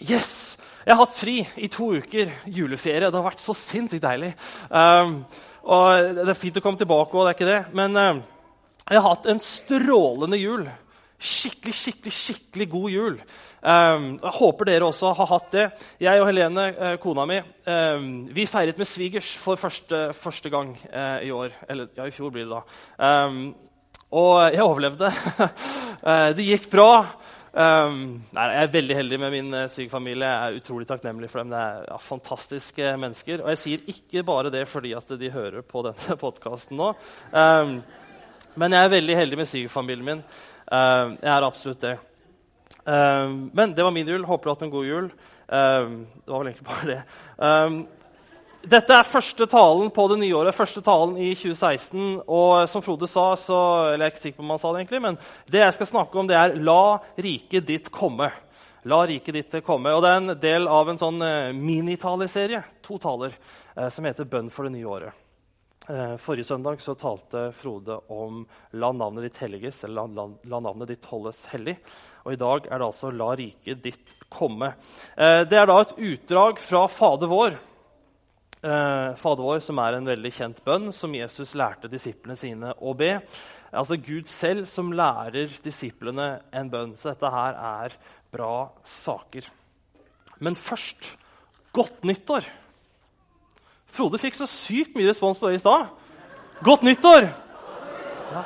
Yes! Jeg har hatt fri i to uker. Juleferie. Det har vært så sinnssykt deilig. Um, og Det er fint å komme tilbake, og det er ikke det. men um, jeg har hatt en strålende jul. Skikkelig, skikkelig, skikkelig god jul. Um, jeg håper dere også har hatt det. Jeg og Helene, uh, kona mi, vi feiret med svigers for første, første gang uh, i år. Eller ja, i fjor blir det da. Og jeg overlevde. uh, det gikk bra. Um, nei, jeg er veldig heldig med min uh, svigerfamilie. Jeg er utrolig takknemlig for dem. Det er ja, fantastiske mennesker. Og jeg sier ikke bare det fordi at de hører på denne podkasten nå. Um, men jeg er veldig heldig med svigerfamilien min. Um, jeg er absolutt det. men det var min jul. Håper du har hatt en god jul. det var vel egentlig bare det. Dette er første talen på det nye året, første talen i 2016. Og som Frode sa, så, eller jeg er ikke sikker på om han sa det egentlig, men det jeg skal snakke om, det er 'La riket ditt komme'. La riket ditt komme. Og Det er en del av en sånn eh, minitaleserie, to taler, eh, som heter 'Bønn for det nye året'. Eh, forrige søndag så talte Frode om 'La navnet ditt helliges', eller la, la, 'La navnet ditt holdes hellig'. Og i dag er det altså 'La riket ditt komme'. Det er da et utdrag fra Fader vår eh, Fader vår, som er en veldig kjent bønn som Jesus lærte disiplene sine å be. Altså Gud selv som lærer disiplene en bønn. Så dette her er bra saker. Men først godt nyttår. Frode fikk så sykt mye respons på det i stad. Godt nyttår! Ja,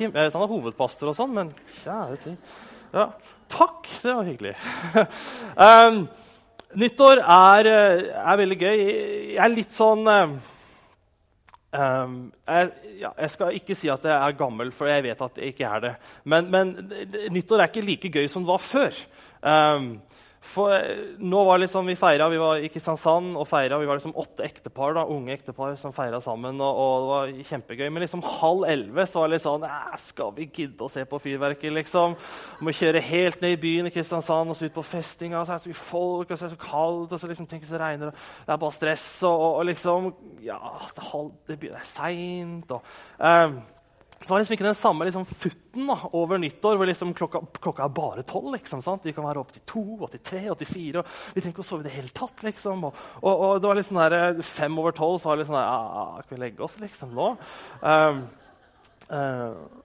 jeg vet han er hovedpastor og sånn, men kjære tid. Ja, takk, det var hyggelig. um, Nyttår er, eh, er, veldig gøy. Jeg er litt sånn um, jeg, ja, jeg, skal ikke si at jeg er gammel, for jeg vet at jeg ikke er det. Men, men nyttår er ikke like gøy som det var før. Um, for eh, nå var liksom, Vi feira, vi var i Kristiansand og feira. Vi var liksom åtte ektepar, da, unge ektepar som feira sammen. Og, og, det var kjempegøy. Men liksom halv elleve så var det litt sånn Skal vi gidde å se på fyrverkeri? liksom? Må kjøre helt ned i byen i Kristiansand og så ut på festinga. Så er det så mye folk, og så er det så kaldt, og så liksom, tenk hvis det regner. Det er bare stress. Og, og liksom Ja, det, halv, det, det er seint. Um, det var liksom ikke den samme liksom, futten da, over nyttår hvor liksom klokka, klokka, er bare tolv. Liksom, vi kan være opp til to, til tre, til fire. vi trenger ikke å sove i det hele tatt. Liksom. Og, og, og, det var liksom der, eh, fem over tolv, så var det liksom der, ja, Kan vi legge oss liksom nå? Um, uh,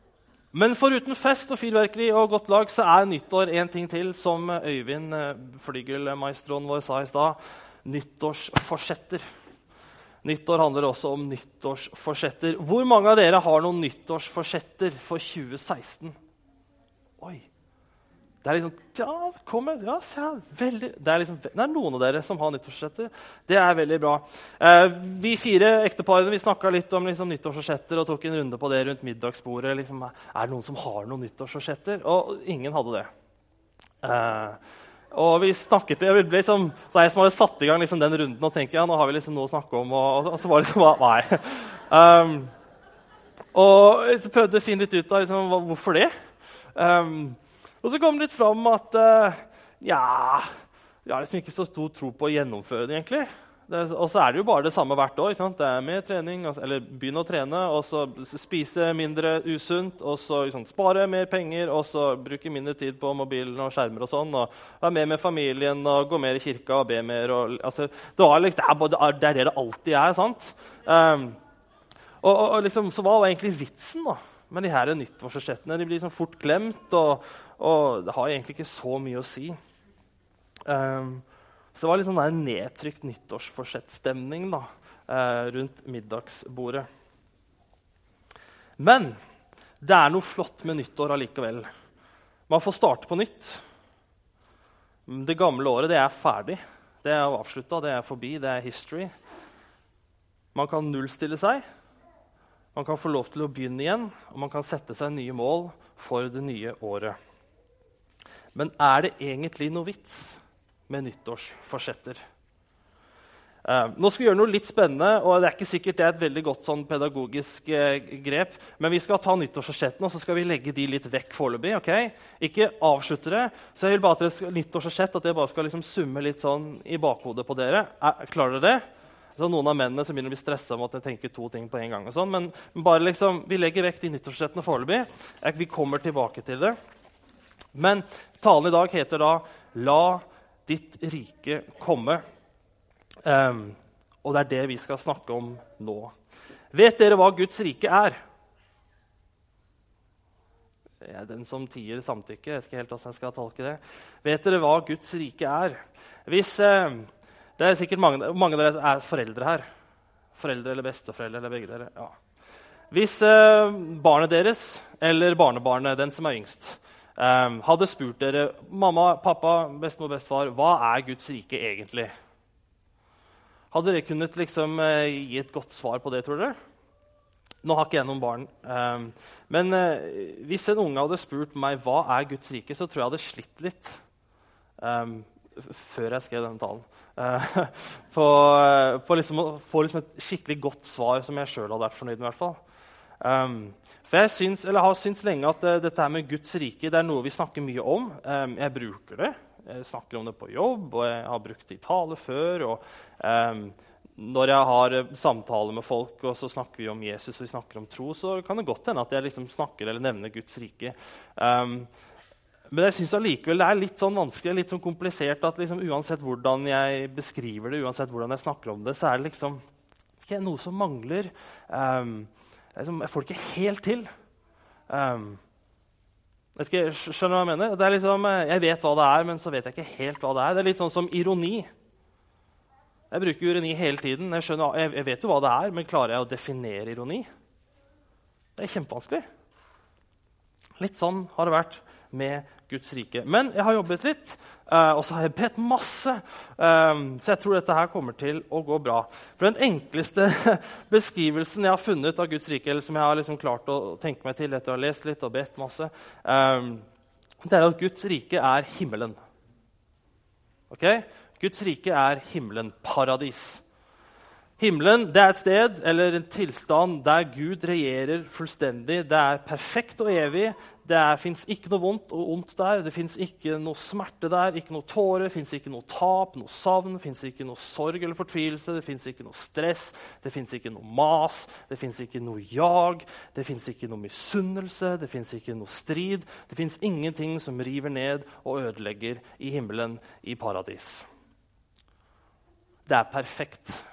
men foruten fest og fyrverkeri og godt lag så er nyttår en ting til, som Øyvind, eh, flygelmaestroen vår, sa i stad. Nyttårsforsetter. Nyttår handler også om nyttårsforsetter. Hvor mange av dere har noen nyttårsforsetter for 2016? Oi. Det er liksom, ja, kommer, ja, veldig, det, er liksom, det er noen av dere som har nyttårsforsetter. Det er veldig bra. Eh, vi fire ekteparene vi snakka litt om liksom, nyttårsforsetter og tok en runde på det rundt middagsbordet. Liksom, er det noen som har noen nyttårsforsetter? Og ingen hadde det. Eh, og vi snakket, det ble liksom, Det er jeg som hadde satt i gang liksom, den runden og tenkte, ja, nå har vi liksom noe å snakke om. Og, og så var det liksom Nei. Um, og så prøvde jeg å finne litt ut av liksom, hvorfor det. Um, og så kom det litt fram at uh, ja, vi har liksom ikke så stor tro på det. egentlig. Og så er det jo bare det samme hvert år. Det er mer trening, eller Begynne å trene, og så spise mindre usunt, og så sant, spare mer penger, og så bruke mindre tid på mobilen og skjermer. og sånn, og Være mer med familien og gå mer i kirka og be mer. Og, altså, det, er, det, er, det, er, det det alltid er. sant? Um, og, og, liksom, Så hva var egentlig vitsen da, med de her nyttårsforsettene? De blir liksom fort glemt, og, og, det har egentlig ikke så mye å si. Um, så det var litt sånn der nedtrykt nyttårsforsettstemning da, eh, rundt middagsbordet. Men det er noe flott med nyttår allikevel. Man får starte på nytt. Det gamle året det er ferdig. Det er avslutta, det er forbi, det er history. Man kan nullstille seg. Man kan få lov til å begynne igjen, og man kan sette seg nye mål for det nye året. Men er det egentlig noe vits med nyttårsforsetter. Uh, nå skal vi gjøre noe litt spennende, og det er ikke sikkert det er et veldig godt sånn pedagogisk uh, grep. Men vi skal ta nyttårsforsettene og så skal vi legge de litt vekk foreløpig. Okay? Ikke avslutte det. Så jeg vil bare at det skal, nyttårsforsett at jeg bare skal liksom summe litt sånn i bakhodet på dere. Er, klarer dere det? Så noen av mennene som begynner å bli stressa om at de tenker to ting på en gang. og sånn, Men, men bare liksom, vi legger vekk de nyttårsforsettene foreløpig. Vi kommer tilbake til det. Men talen i dag heter da 'La ditt rike komme. Um, og det er det vi skal snakke om nå. Vet dere hva Guds rike er? Jeg er den som tier samtykke. Jeg vet ikke helt hvordan jeg skal tolke det. Vet dere hva Guds rike er? Hvis, eh, det er sikkert mange, mange, av dere er foreldre her. Foreldre eller besteforeldre eller begge dere. Ja. Hvis eh, barnet deres eller barnebarnet, den som er yngst, hadde spurt dere mamma, pappa, bestemor, bestefar, hva er Guds rike egentlig? Hadde dere kunnet liksom, eh, gi et godt svar på det, tror dere? Nå har ikke jeg noen barn. Um, men uh, hvis en unge hadde spurt meg hva er Guds rike, så tror jeg jeg hadde slitt litt um, før jeg skrev denne talen. For, for liksom å få liksom et skikkelig godt svar som jeg sjøl hadde vært fornøyd med. i hvert fall. Um, for jeg syns, har syntes lenge at uh, dette med Guds rike det er noe vi snakker mye om. jeg bruker det. Jeg snakker om det på jobb, og jeg har brukt det i tale før. og um, Når jeg har eh, samtaler med folk og så snakker vi om Jesus og vi snakker om tro, så kan det godt hende at jeg liksom snakker eller nevner Guds rike. Um, men jeg synes allikevel det er litt sånn vanskelig litt sånn komplisert at liksom, uansett hvordan jeg beskriver det, uansett hvordan jeg snakker om det, så er det liksom ikke noe som mangler. Um, jeg får det ikke helt til. Um, ikke, skjønner du hva jeg mener? Det er liksom, eh, jeg vet hva det er, men så vet jeg ikke helt hva det er. Det er litt sånn som ironi. Jeg bruker ironi hele tiden. Jeg, skjønner, jeg vet jo hva det er, men klarer jeg å definere ironi? Det er kjempevanskelig. Litt sånn har det vært med Guds rike. Men jeg har jobbet litt, uh, og så har jeg bedt masse. Um, så jeg tror dette her kommer til å gå bra. For Den enkleste beskrivelsen jeg har funnet av Guds rike, eller som jeg har liksom klart å tenke meg til etter å ha lest litt og bedt masse, um, det er at Guds rike er himmelen. Ok? Guds rike er himmelen. Paradis. Himmelen det er et sted eller en tilstand der Gud regjerer fullstendig. Det er perfekt og evig. Det fins ikke noe vondt og ondt der. Det fins ikke noe smerte der, ikke noe tåre, fins ikke noe tap, noe savn, fins ikke noe sorg eller fortvilelse, det fins ikke noe stress, det fins ikke noe mas, det fins ikke noe jag, det fins ikke noe misunnelse, det fins ikke noe strid. Det fins ingenting som river ned og ødelegger i himmelen, i paradis. Det er perfekt.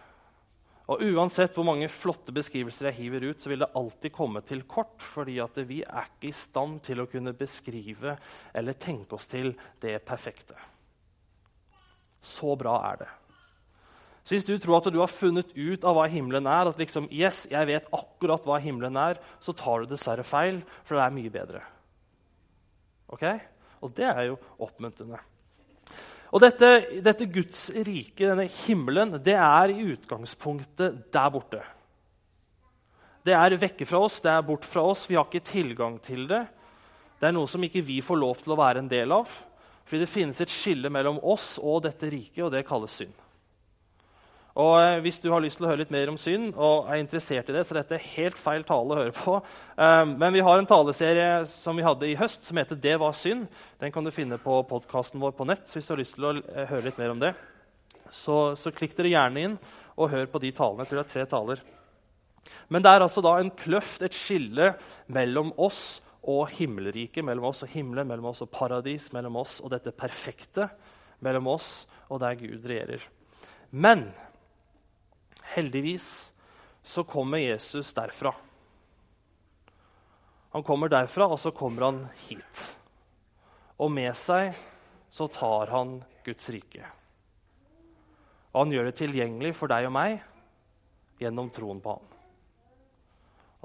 Og Uansett hvor mange flotte beskrivelser jeg hiver ut, så vil det alltid komme til kort, fordi at vi er ikke i stand til å kunne beskrive eller tenke oss til det perfekte. Så bra er det. Så Hvis du tror at du har funnet ut av hva himmelen er, at liksom, yes, jeg vet akkurat hva himmelen er, så tar du dessverre feil, for det er mye bedre. Ok? Og det er jo oppmuntrende. Og dette, dette, Guds rike, denne himmelen, det er i utgangspunktet der borte. Det er vekke fra oss, det er bort fra oss. Vi har ikke tilgang til det. Det er noe som ikke vi får lov til å være en del av. Fordi det finnes et skille mellom oss og dette riket, og det kalles synd. Og eh, Hvis du har lyst til å høre litt mer om synd, og er interessert i det, så dette er helt feil tale å høre på. Um, men vi har en taleserie som vi hadde i høst, som heter 'Det var synd'. Den kan du finne på podkasten vår på nett. så hvis du har lyst til å eh, høre litt mer om det, så, så klikk dere gjerne inn og hør på de talene. Jeg tror det er tre taler. Men det er altså da en kløft, et skille, mellom oss og himmelriket. Mellom oss og himmelen, mellom oss og paradis, mellom oss og dette perfekte. Mellom oss og der Gud regjerer. Men heldigvis så kommer Jesus derfra. Han kommer derfra, og så kommer han hit. Og med seg så tar han Guds rike. Og han gjør det tilgjengelig for deg og meg gjennom troen på ham.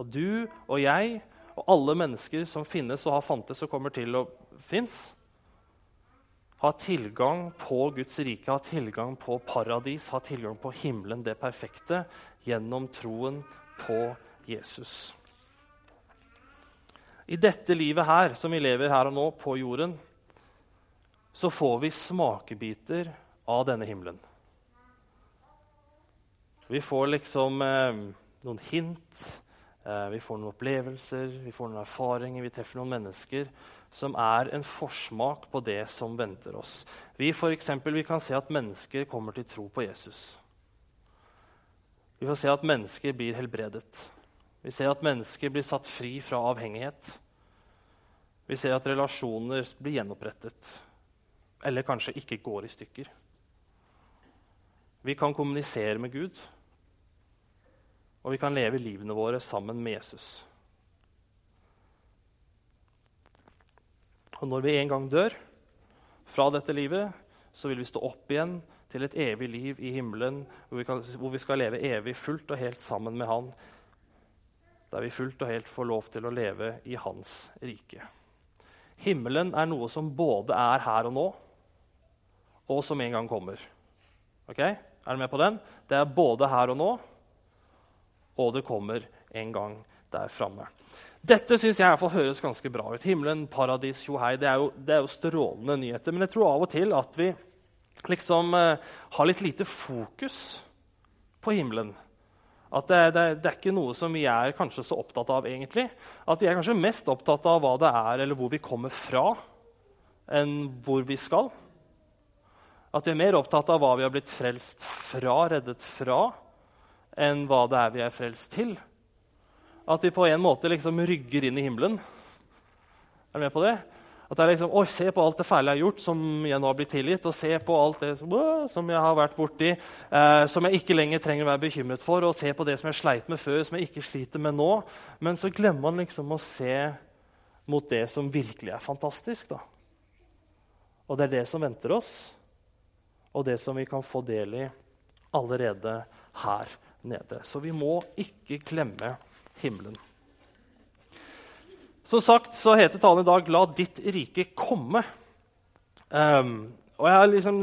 Og du og jeg og alle mennesker som finnes og har fantes og kommer til å finnes, ha tilgang på Guds rike, ha tilgang på paradis, ha tilgang på himmelen, det perfekte, gjennom troen på Jesus. I dette livet her, som vi lever her og nå, på jorden, så får vi smakebiter av denne himmelen. Vi får liksom eh, noen hint, eh, vi får noen opplevelser, vi får noen erfaringer, vi treffer noen mennesker som er en forsmak på det som venter oss. Vi, for eksempel, vi kan se at mennesker kommer til tro på Jesus. Vi får se at mennesker blir helbredet. Vi ser at mennesker blir satt fri fra avhengighet. Vi ser at relasjoner blir gjenopprettet. eller kanskje ikke går i stykker. Vi kan kommunisere med Gud, og vi kan leve livene våre sammen med Jesus. Og når vi en gang dør fra dette livet, så vil vi stå opp igjen til et evig liv i himmelen, hvor vi, kan, hvor vi skal leve evig fullt og helt sammen med Han. Der vi fullt og helt får lov til å leve i Hans rike. Himmelen er noe som både er her og nå, og som en gang kommer. Ok? Er du med på den? Det er både her og nå, og det kommer en gang der framme. Dette synes jeg i hvert fall høres ganske bra ut. Himmelen, paradis, tjohei. Det, det, er jo strålende nyheter. Men jeg tror av og til at vi liksom eh, har litt lite fokus på himmelen. At det, det, det, er ikke noe som vi er kanskje så opptatt av egentlig. At vi er kanskje mest opptatt av hva det er, eller hvor vi kommer fra, enn hvor vi skal. At vi er mer opptatt av hva vi har blitt frelst fra, reddet fra, enn hva det er vi er frelst til. At vi på en måte liksom rygger inn i himmelen. Er du med på det? At det er liksom, Oi, se på alt det fæle jeg har gjort, som jeg nå har blitt tilgitt. Og se på alt det som, som jeg har vært borti, eh, som jeg ikke lenger trenger å være bekymret for. Og se på det som jeg sleit med før, som jeg ikke sliter med nå. Men så glemmer man liksom å se mot det som virkelig er fantastisk. da. Og det er det som venter oss, og det som vi kan få del i allerede her nede. Så vi må ikke glemme himmelen. Som sagt så heter talen i dag 'La ditt rike komme'. Um, og jeg har liksom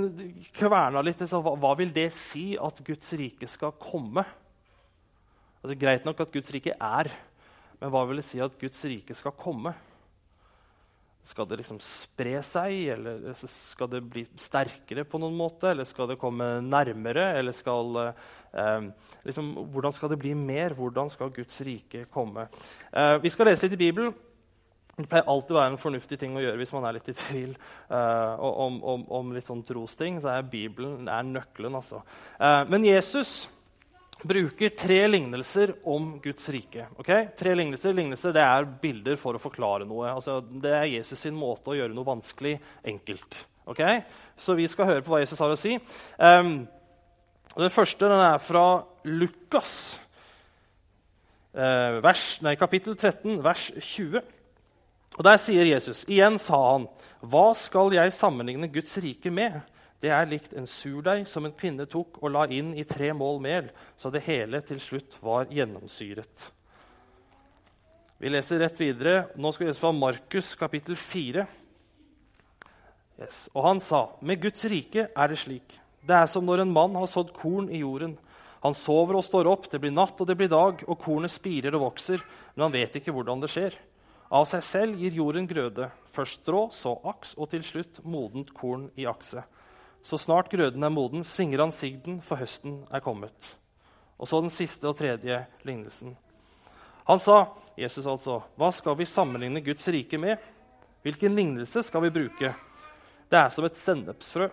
kverna litt. Så hva, hva, vil det si at Guds rike skal komme? Altså, greit nok at Guds rike er, men hva vil det si at Guds rike skal komme? Skal det liksom spre seg, eller skal det bli sterkere på noen måte? Eller skal det komme nærmere? Eller skal, eh, liksom, hvordan skal det bli mer? Hvordan skal Guds rike komme? Eh, vi skal lese litt i Bibelen. Det pleier alltid å være en fornuftig ting å gjøre hvis man er litt i tvil eh, om, om, om, litt sånn trosting. Så er Bibelen er nøkkelen. altså. Uh, men Jesus bruker tre lignelser om Guds rike. Okay? Tre lignelser, lignelser det er bilder for å forklare noe. Altså, det er Jesus sin måte å gjøre noe vanskelig enkelt. Okay? Så vi skal høre på hva Jesus har å si. Um, den første den er fra Lukas, uh, vers, nei, kapittel 13, vers 20. Og Der sier Jesus, igjen sa han, hva skal jeg sammenligne Guds rike med? Det er likt en surdeig som en kvinne tok og la inn i tre mål mel, så det hele til slutt var gjennomsyret. Vi leser rett videre. Nå skal vi lese fra Markus kapittel 4. Yes. Og han sa, med Guds rike er det slik. Det er som når en mann har sådd korn i jorden. Han sover og står opp, det blir natt og det blir dag, og kornet spirer og vokser, men han vet ikke hvordan det skjer. Av seg selv gir jorden grøde, først strå, så aks, og til slutt modent korn i akse. Så snart grøden er moden, svinger han sigden, for høsten er kommet. Og så den siste og tredje lignelsen. Han sa, Jesus altså, hva skal vi sammenligne Guds rike med? Hvilken lignelse skal vi bruke? Det er som et sennepsfrø.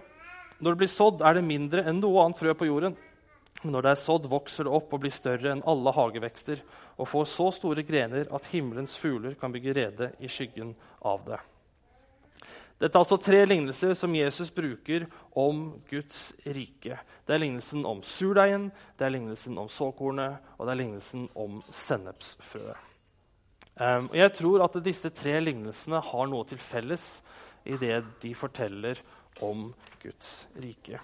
Når det blir sådd, er det mindre enn noe annet frø på jorden. Men når det er sådd, vokser det opp og blir større enn alle hagevekster og får så store grener at himmelens fugler kan bygge rede i skyggen av det. Dette er altså tre lignelser som Jesus bruker om Guds rike. Det er lignelsen om surdeigen, det er lignelsen om såkornet og det er lignelsen om sennepsfrøet. Um, jeg tror at disse tre lignelsene har noe til felles i det de forteller om Guds rike.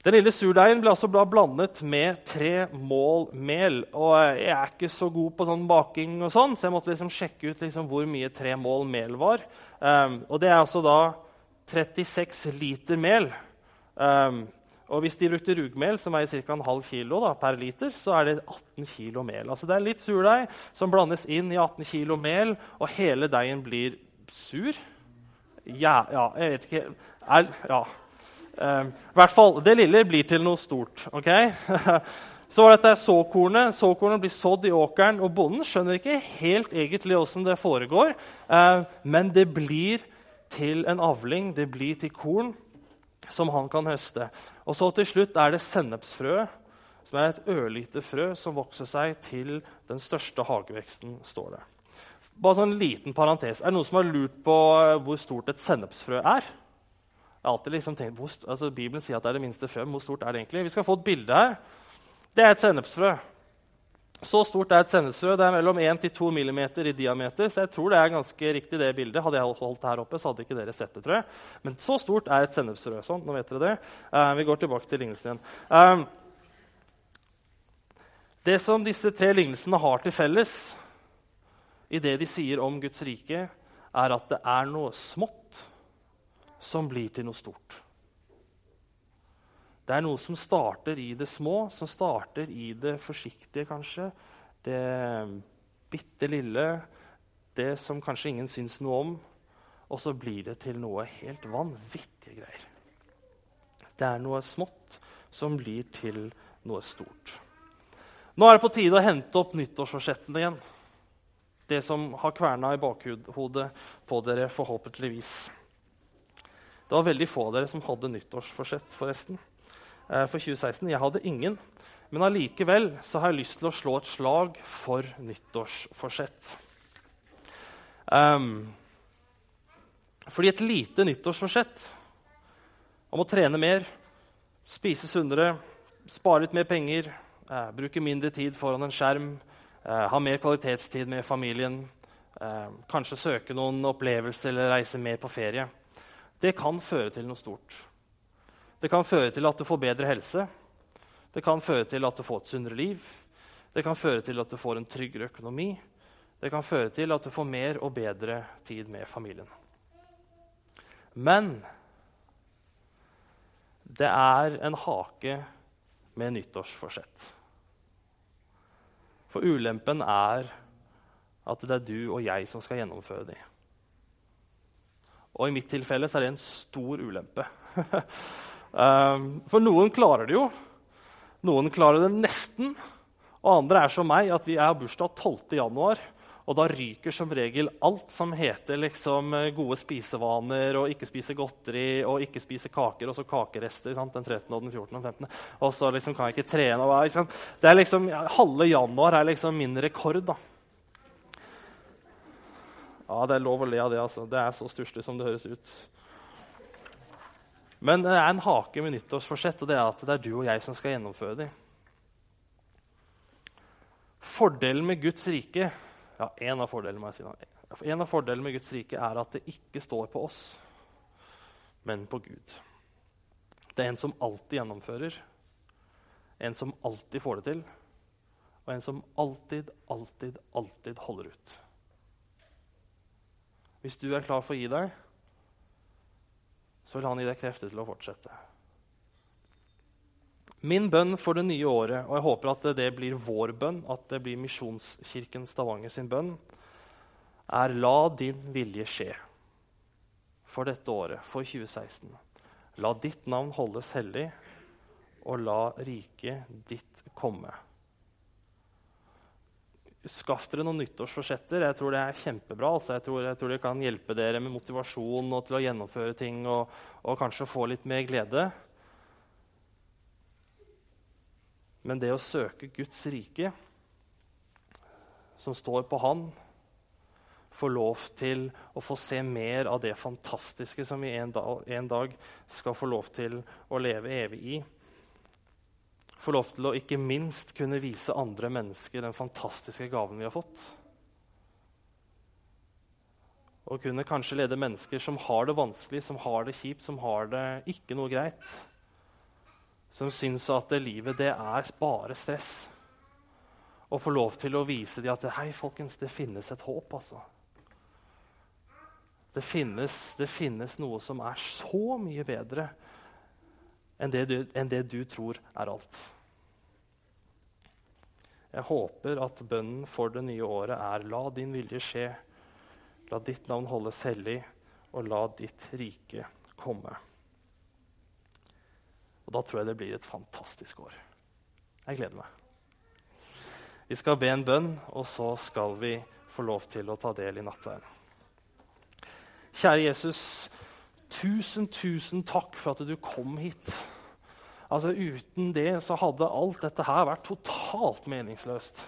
Den lille surdeigen ble altså blandet med tre mål mel. Og jeg er ikke så god på sånn baking, og sånn, så jeg måtte liksom sjekke ut liksom hvor mye tre mål mel var. Um, og det er altså da 36 liter mel. Um, og hvis de brukte rugmel, som veier ca. en halv kilo da, per liter, så er det 18 kilo mel. Altså det er litt surdeig som blandes inn i 18 kilo mel, og hele deigen blir sur. Ja, ja jeg vet ikke er, ja. Uh, hvert fall, Det lille blir til noe stort. ok? Så var dette såkornet. Såkornet blir sådd i åkeren, og bonden skjønner ikke helt egentlig åssen det foregår, uh, men det blir til en avling, det blir til korn som han kan høste. Og så til slutt er det sennepsfrøet, som er et ørlite frø som vokser seg til den største hageveksten, står det. Bare sånn liten parentes. Er det noen som har lurt på eh, hvor stort et sennepsfrø er? Jeg har alltid liksom tenkt, hvor, altså Bibelen sier at det er det minste frø. Hvor stort er det egentlig? Vi skal få et bilde her. Det er et sennepsfrø. Så stort er et sennepsfrø. Det er mellom 1-2 mm i diameter. Så jeg tror det er ganske riktig det bildet. Hadde jeg holdt det her oppe, så hadde ikke dere sett det. tror jeg. Men så stort er et sennepsfrø. Sånn, nå vet dere det. Uh, vi går tilbake til lignelsen igjen. Uh, det som disse tre lignelsene har til felles i det de sier om Guds rike, er at det er noe smått som blir til noe stort. Det er noe som starter i det små, som starter i det forsiktige, kanskje. Det bitte lille, det som kanskje ingen syns noe om. Og så blir det til noe helt vanvittige greier. Det er noe smått som blir til noe stort. Nå er det på tide å hente opp nyttårsforsettene igjen. Det som har kverna i bakhodet på dere, forhåpentligvis. Det var veldig få av dere som hadde nyttårsforsett, forresten. Eh, for 2016. Jeg hadde ingen. Men allikevel har jeg lyst til å slå et slag for nyttårsforsett. Um, fordi et lite nyttårsforsett om å trene mer, spise sunnere, spare litt mer penger, eh, bruke mindre tid foran en skjerm, eh, ha mer kvalitetstid med familien, eh, kanskje søke noen opplevelser eller reise mer på ferie, det kan føre til noe stort. Det kan føre til at du får bedre helse. Det kan føre til at du får et sunnere liv. Det kan føre til at du får en tryggere økonomi. Det kan føre til at du får mer og bedre tid med familien. Men det er en hake med nyttårsforsett. For ulempen er at det er du og jeg som skal gjennomføre dem. Og i mitt tilfelle er det en stor ulempe. Um, for noen klarer det jo. Noen klarer det nesten. Og andre er som meg, at vi er bursdag 12. januar. Og da ryker som regel alt som heter liksom, eh, gode spisevaner og ikke spise godteri og ikke spise kaker, og så kakerester sant? den 13., og den 14. og 15. Og så liksom, kan jeg ikke trene. Og, ikke det er liksom, Halve januar er liksom min rekord. da. Ja, Det er lov å le av det. altså. Det er så stusslig som det høres ut. Men det er en hake med nyttårsforsett, og det er at det er du og jeg som skal gjennomføre dem. Fordelen med Guds rike ja, En av fordelene må jeg si en av fordelene med Guds rike er at det ikke står på oss, men på Gud. Det er en som alltid gjennomfører, en som alltid får det til, og en som alltid, alltid, alltid holder ut. Hvis du er klar for å gi deg, så vil han gi deg krefter til å fortsette. Min bønn for det nye året, og jeg håper at det blir vår bønn, at det blir Misjonskirken Stavanger sin bønn, er la din vilje skje for dette året, for 2016. La ditt navn holdes hellig, og la riket ditt komme. Skaff dere noen nyttårsforsetter. Jeg tror det er kjempebra. Altså. Jeg, tror, jeg, tror, det kan hjelpe dere med motivasjon og til å gjennomføre ting og, og kanskje få litt mer glede. Men det å søke Guds rike, som står på Han, få lov til å få se mer av det fantastiske som vi en dag, en dag skal få lov til å leve evig i få lov til å ikke minst kunne vise andre mennesker den fantastiske gaven vi har fått. Og kunne kanskje lede mennesker som har det vanskelig, som har det kjipt, som har det ikke noe greit. Som syns at det livet det er bare stress. Og få lov til å vise dem at hei, folkens, det finnes et håp. altså. Det finnes, det finnes noe som er så mye bedre enn det, du, enn det du tror er alt. Jeg håper at bønnen for det nye året er la din vilje skje, la ditt navn holdes hellig, og la ditt rike komme. Og Da tror jeg det blir et fantastisk år. Jeg gleder meg. Vi skal be en bønn, og så skal vi få lov til å ta del i nattverden. Kjære Jesus, tusen, tusen takk for at du kom hit. Altså Uten det så hadde alt dette her vært totalt meningsløst.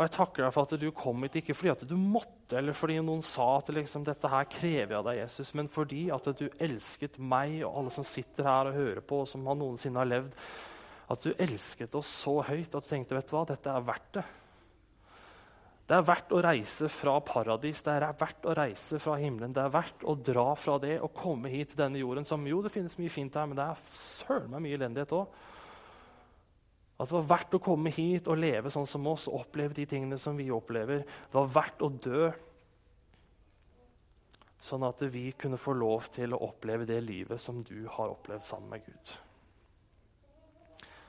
Og jeg takker deg for at du kom hit ikke fordi at du måtte, eller fordi noen sa at liksom, dette her krever jeg av deg, Jesus, men fordi at du elsket meg og alle som sitter her og hører på, og som noensinne har levd. At du elsket oss så høyt at du tenkte vet du hva, dette er verdt det. Det er verdt å reise fra paradis, det er verdt å reise fra himmelen. Det er verdt å dra fra det og komme hit til denne jorden, som jo det finnes mye fint her, men det er søren meg mye elendighet òg. At det var verdt å komme hit og leve sånn som oss og oppleve de tingene som vi opplever. Det var verdt å dø sånn at vi kunne få lov til å oppleve det livet som du har opplevd sammen med Gud.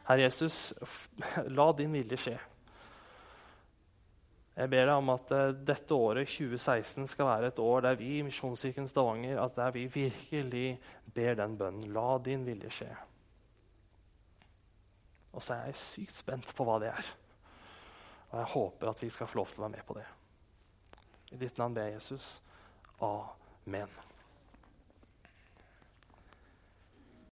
Herre Jesus, la din vilje skje. Jeg ber deg om at uh, dette året, 2016, skal være et år der vi i Misjonskirken Stavanger at der vi virkelig ber den bønnen. La din vilje skje. Og så er jeg sykt spent på hva det er. Og jeg håper at vi skal få lov til å være med på det. I ditt navn ber jeg Jesus. Amen.